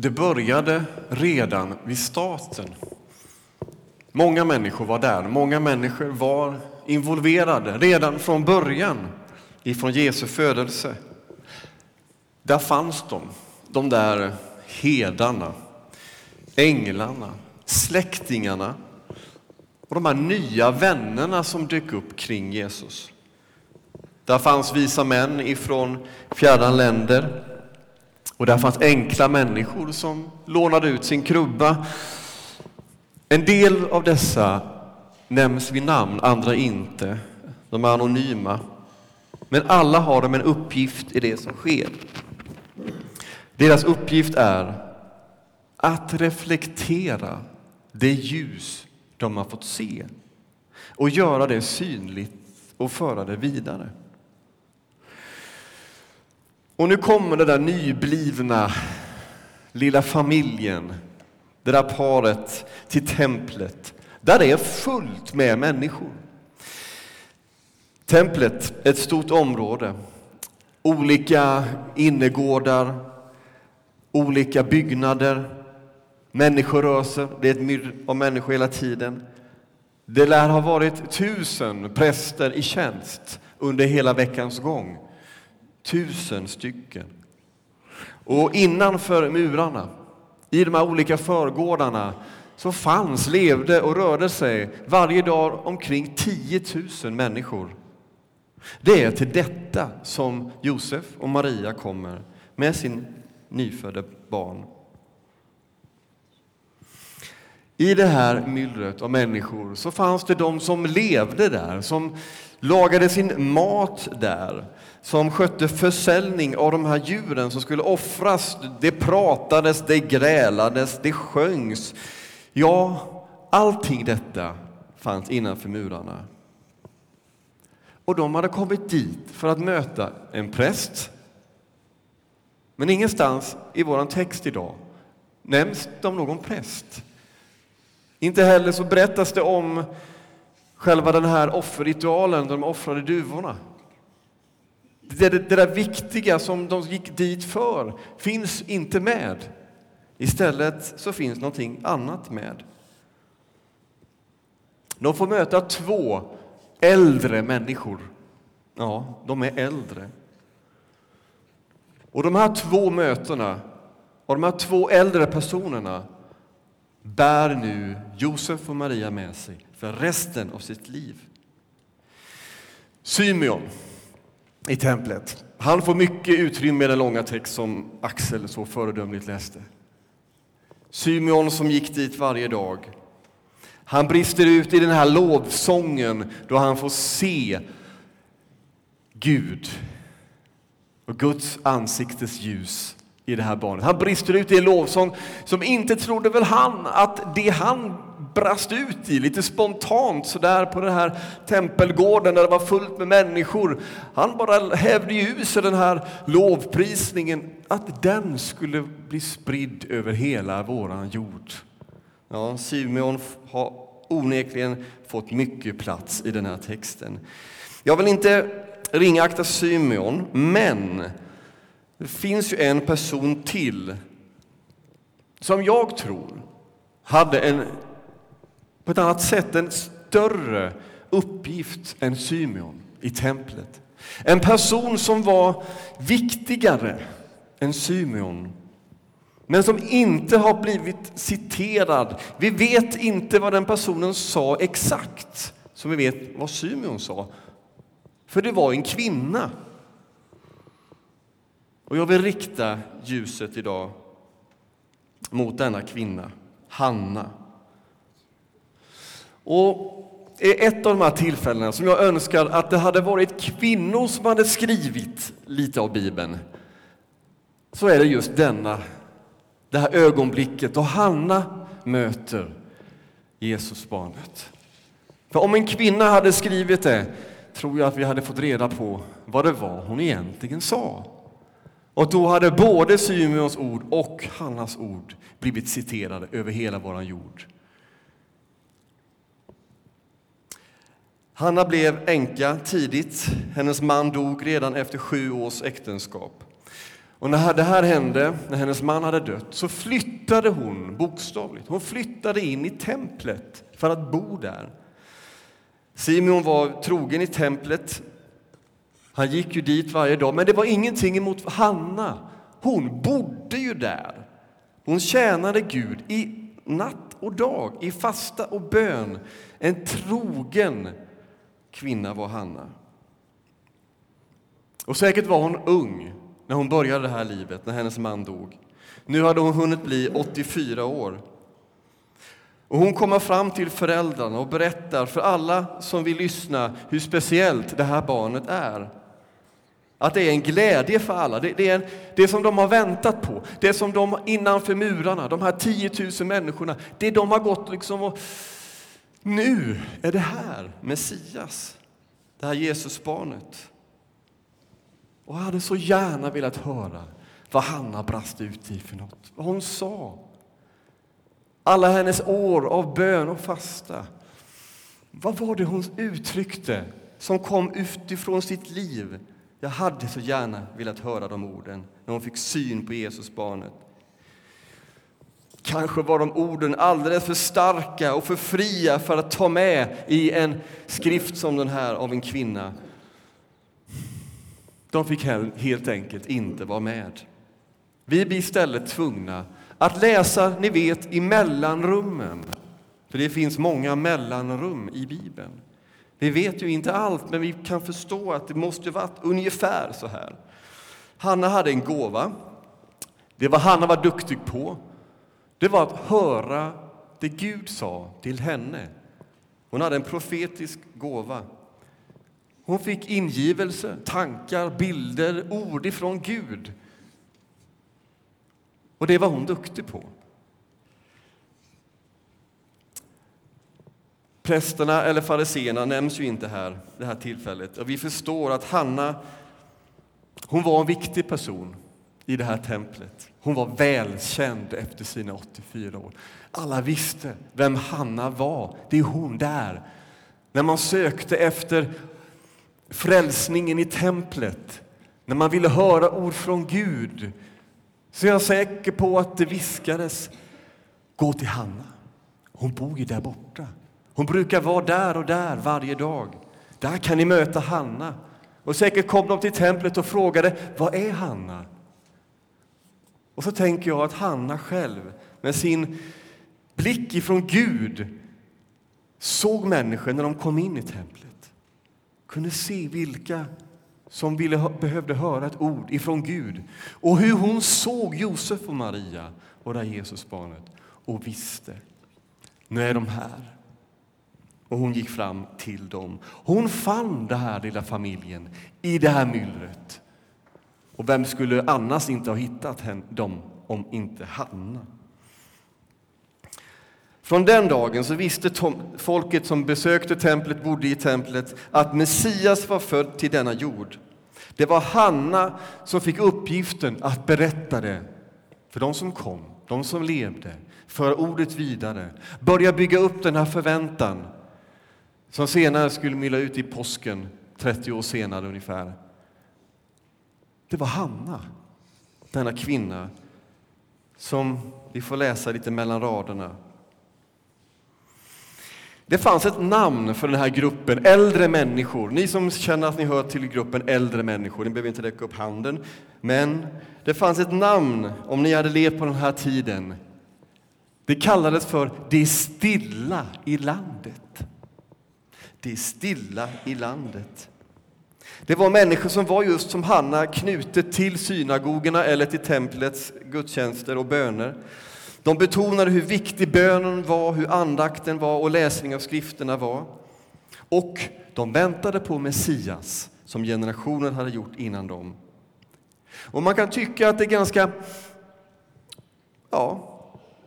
Det började redan vid starten. Många människor var där, många människor var involverade redan från början ifrån Jesu födelse. Där fanns de, de där hedarna, änglarna, släktingarna och de här nya vännerna som dök upp kring Jesus. Där fanns visa män ifrån fjärran länder och där fanns enkla människor som lånade ut sin krubba. En del av dessa nämns vid namn, andra inte. De är anonyma. Men alla har de en uppgift i det som sker. Deras uppgift är att reflektera det ljus de har fått se och göra det synligt och föra det vidare. Och nu kommer den där nyblivna lilla familjen, det där paret till templet där det är fullt med människor. Templet, ett stort område, olika innergårdar, olika byggnader, människor rör sig, det är ett myrr av människor hela tiden. Det lär ha varit tusen präster i tjänst under hela veckans gång. Tusen stycken. Och innanför murarna, i de här olika förgårdarna, så fanns, levde och rörde sig varje dag omkring 10 000 människor. Det är till detta som Josef och Maria kommer med sin nyfödda barn. I det här myllret av människor så fanns det de som levde där, som lagade sin mat där, som skötte försäljning av de här djuren som skulle offras. Det pratades, det grälades, det sjöngs. Ja, allting detta fanns innanför murarna. Och de hade kommit dit för att möta en präst. Men ingenstans i vår text idag nämns det om någon präst. Inte heller så berättas det om själva den här offerritualen där de offrade duvorna. Det, det, det där viktiga som de gick dit för finns inte med. Istället så finns någonting annat med. De får möta två äldre människor. Ja, de är äldre. Och de här två mötena och de här två äldre personerna bär nu Josef och Maria med sig för resten av sitt liv. Symeon i templet. Han får mycket utrymme i den långa text som Axel så föredömligt läste. Symeon som gick dit varje dag. Han brister ut i den här lovsången då han får se Gud och Guds ansiktes ljus i det här barnet. Han brister ut i en lovsång som inte trodde väl han att det han brast ut i lite spontant så där på den här tempelgården där det var fullt med människor. Han bara hävde ju ur sig den här lovprisningen att den skulle bli spridd över hela våran jord. Ja, Simeon har onekligen fått mycket plats i den här texten. Jag vill inte ringakta Symeon, men det finns ju en person till som jag tror hade en, på ett annat sätt en större uppgift än Symeon i templet. En person som var viktigare än Symeon men som inte har blivit citerad. Vi vet inte vad den personen sa exakt, som vi vet vad Symeon sa. För det var en kvinna. Och jag vill rikta ljuset idag mot denna kvinna, Hanna. Och är ett av de här tillfällena som jag önskar att det hade varit kvinnor som hade skrivit lite av Bibeln, så är det just denna, det här ögonblicket då Hanna möter Jesusbarnet. För om en kvinna hade skrivit det tror jag att vi hade fått reda på vad det var hon egentligen sa. Och då hade både Symeons ord och Hannas ord blivit citerade över hela vår jord. Hanna blev änka tidigt. Hennes man dog redan efter sju års äktenskap. Och när det här hände, när hennes man hade dött, så flyttade hon bokstavligt. Hon flyttade in i templet för att bo där. Simon var trogen i templet. Han gick ju dit varje dag, men det var ingenting emot Hanna. Hon bodde ju där. Hon tjänade Gud i natt och dag, i fasta och bön. En trogen kvinna var Hanna. Och säkert var hon ung när hon började det här livet, när hennes man dog. Nu hade hon hunnit bli 84 år. Och hon kommer fram till föräldrarna och berättar för alla som vill lyssna hur speciellt det här barnet är. Att det är en glädje för alla. Det, det är en, det som de har väntat på. Det som de innanför murarna, de här 10 000 människorna, det de har gått liksom och... Nu är det här, Messias, det här Jesusbarnet. Och jag hade så gärna velat höra vad Hanna brast ut i för något, vad hon sa. Alla hennes år av bön och fasta. Vad var det hon uttryckte som kom utifrån sitt liv? Jag hade så gärna velat höra de orden när hon fick syn på Jesusbarnet. Kanske var de orden alldeles för starka och för fria för att ta med i en skrift som den här av en kvinna. De fick helt enkelt inte vara med. Vi blir istället tvungna att läsa, ni vet, i mellanrummen. För det finns många mellanrum i Bibeln. Vi vet ju inte allt, men vi kan förstå att det måste varit ungefär så här. Hanna hade en gåva. Det var Hanna var duktig på, det var att höra det Gud sa till henne. Hon hade en profetisk gåva. Hon fick ingivelse, tankar, bilder, ord ifrån Gud. Och det var hon duktig på. Prästerna eller fariseerna nämns ju inte här, det här tillfället. Och vi förstår att Hanna, hon var en viktig person i det här templet. Hon var välkänd efter sina 84 år. Alla visste vem Hanna var. Det är hon där. När man sökte efter frälsningen i templet, när man ville höra ord från Gud, så är jag säker på att det viskades Gå till Hanna. Hon bor ju där borta. Hon brukar vara där och där varje dag. Där kan ni möta Hanna. Och säkert kom de till templet och frågade Vad är Hanna? Och så tänker jag att Hanna själv med sin blick ifrån Gud såg människor när de kom in i templet. Kunde se vilka som ville, behövde höra ett ord ifrån Gud. Och hur hon såg Josef och Maria och det Jesusbarnet och visste, nu är de här. Och hon gick fram till dem. Hon fann den här lilla familjen i det här myllret. Och vem skulle annars inte ha hittat dem om inte Hanna? Från den dagen så visste folket som besökte templet, bodde i templet, att Messias var född till denna jord. Det var Hanna som fick uppgiften att berätta det för de som kom, de som levde, föra ordet vidare, börja bygga upp den här förväntan som senare skulle mylla ut i påsken, 30 år senare ungefär. Det var Hanna, denna kvinna som vi får läsa lite mellan raderna. Det fanns ett namn för den här gruppen äldre människor. Ni som känner att ni hör till gruppen äldre människor, ni behöver inte räcka upp handen. Men det fanns ett namn om ni hade levt på den här tiden. Det kallades för det stilla i landet. Det är stilla i landet. Det var människor som var just som Hanna knutet till synagogorna eller till templets gudstjänster och böner. De betonade hur viktig bönen var, hur andakten var och läsning av skrifterna var. Och de väntade på Messias, som generationen hade gjort innan dem. Och man kan tycka att det är ganska... Ja,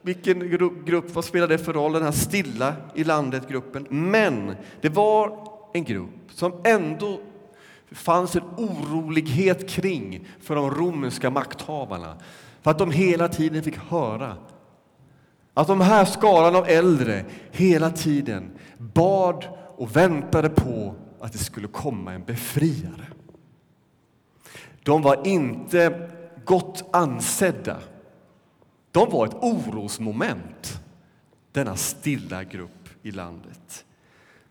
vilken grupp, vad spelar det för roll, den här stilla i landet-gruppen? Men det var en grupp som ändå fanns en orolighet kring för de romerska makthavarna. För att de hela tiden fick höra att de här skaran av äldre hela tiden bad och väntade på att det skulle komma en befriare. De var inte gott ansedda. De var ett orosmoment, denna stilla grupp i landet.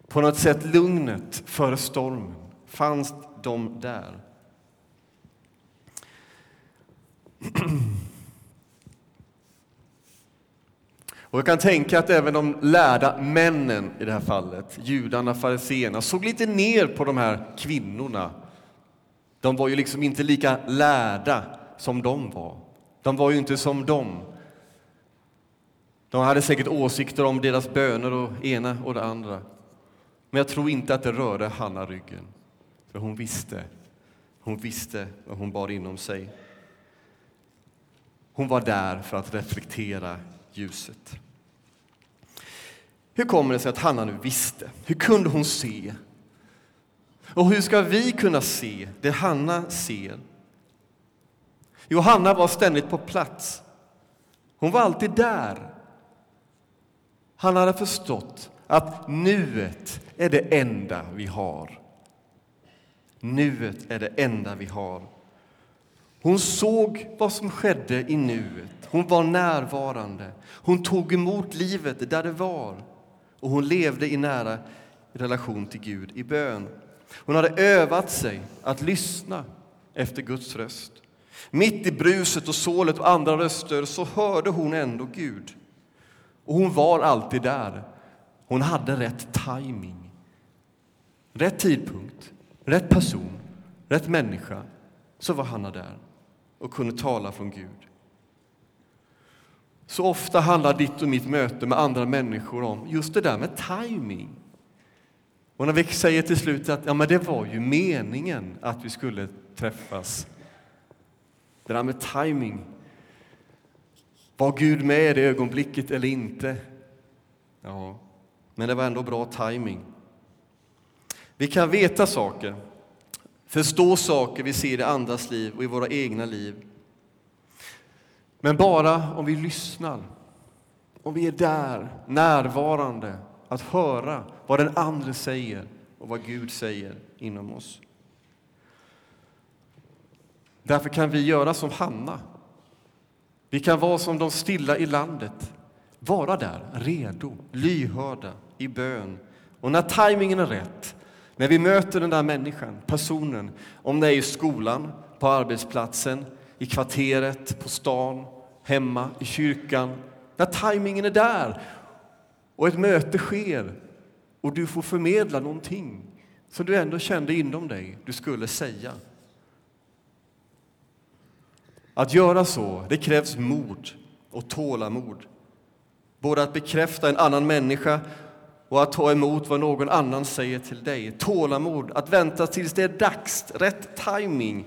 På något sätt lugnet före stormen fanns de där. Och jag kan tänka att även de lärda männen i det här fallet, judarna, fariseerna, såg lite ner på de här kvinnorna. De var ju liksom inte lika lärda som de var. De var ju inte som dem. De hade säkert åsikter om deras böner och ena och det andra. Men jag tror inte att det rörde Hanna ryggen, för hon visste. Hon visste vad hon bar inom sig. Hon var där för att reflektera ljuset. Hur kommer det sig att Hanna nu visste? Hur kunde hon se? Och hur ska vi kunna se det Hanna ser? Jo, Hanna var ständigt på plats. Hon var alltid där. Han hade förstått att nuet är det enda vi har. Nuet är det enda vi har. Hon såg vad som skedde i nuet. Hon var närvarande. Hon tog emot livet där det var. Och hon levde i nära relation till Gud i bön. Hon hade övat sig att lyssna efter Guds röst. Mitt i bruset och sålet och andra röster så hörde hon ändå Gud. Och hon var alltid där. Hon hade rätt timing. Rätt tidpunkt, rätt person, rätt människa. Så var Hanna där och kunde tala från Gud. Så ofta handlar ditt och mitt möte med andra människor om just det där med timing. Och när vi säger till slut att ja, men det var ju meningen att vi skulle träffas. Det där med timing. Var Gud med i ögonblicket eller inte? Ja, men det var ändå bra timing. Vi kan veta saker, förstå saker vi ser i andras liv och i våra egna liv. Men bara om vi lyssnar, om vi är där, närvarande, att höra vad den andra säger och vad Gud säger inom oss. Därför kan vi göra som Hanna. Vi kan vara som de stilla i landet, vara där, redo, lyhörda, i bön. Och när tajmingen är rätt, när vi möter den där människan, personen, om det är i skolan, på arbetsplatsen, i kvarteret, på stan, hemma, i kyrkan, när tajmingen är där och ett möte sker och du får förmedla någonting som du ändå kände inom dig du skulle säga. Att göra så, det krävs mod och tålamod. Både att bekräfta en annan människa och att ta emot vad någon annan säger till dig. Tålamod, att vänta tills det är dags, rätt timing.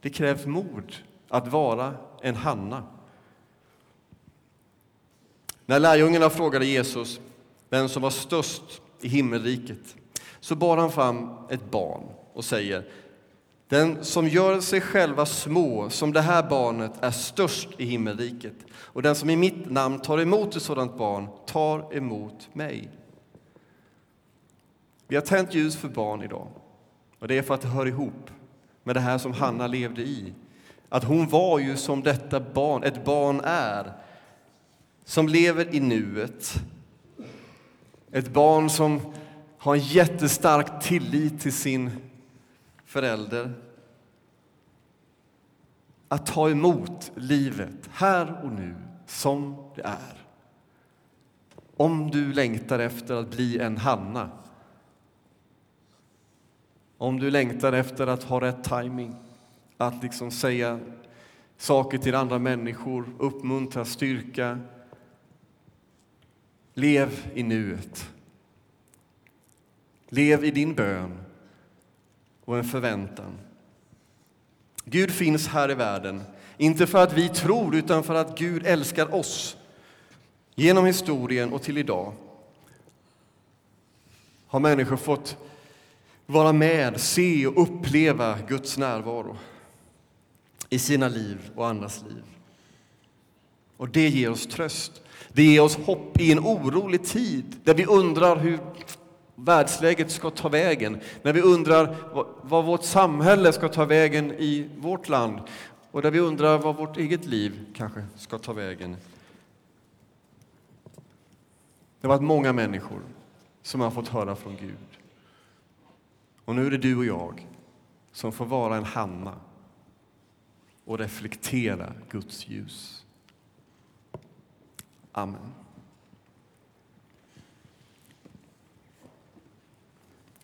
Det krävs mod att vara en Hanna. När lärjungarna frågade Jesus vem som var störst i himmelriket så bar han fram ett barn och säger den som gör sig själva små som det här barnet är störst i himmelriket och den som i mitt namn tar emot ett sådant barn tar emot mig. Vi har tänt ljus för barn idag och det är för att det hör ihop med det här som Hanna levde i. Att hon var ju som detta barn, ett barn är, som lever i nuet. Ett barn som har en jättestark tillit till sin förälder. Att ta emot livet här och nu som det är. Om du längtar efter att bli en Hanna om du längtar efter att ha rätt timing, att liksom säga saker till andra människor, uppmuntra, styrka. Lev i nuet. Lev i din bön och en förväntan. Gud finns här i världen, inte för att vi tror, utan för att Gud älskar oss. Genom historien och till idag har människor fått vara med, se och uppleva Guds närvaro i sina liv och andras liv. Och det ger oss tröst. Det ger oss hopp i en orolig tid där vi undrar hur världsläget ska ta vägen, när vi undrar vad vårt samhälle ska ta vägen i vårt land. och där vi undrar vad vårt eget liv kanske ska ta vägen. Det har varit många människor som har fått höra från Gud. Och nu är det du och jag som får vara en Hanna och reflektera Guds ljus. Amen.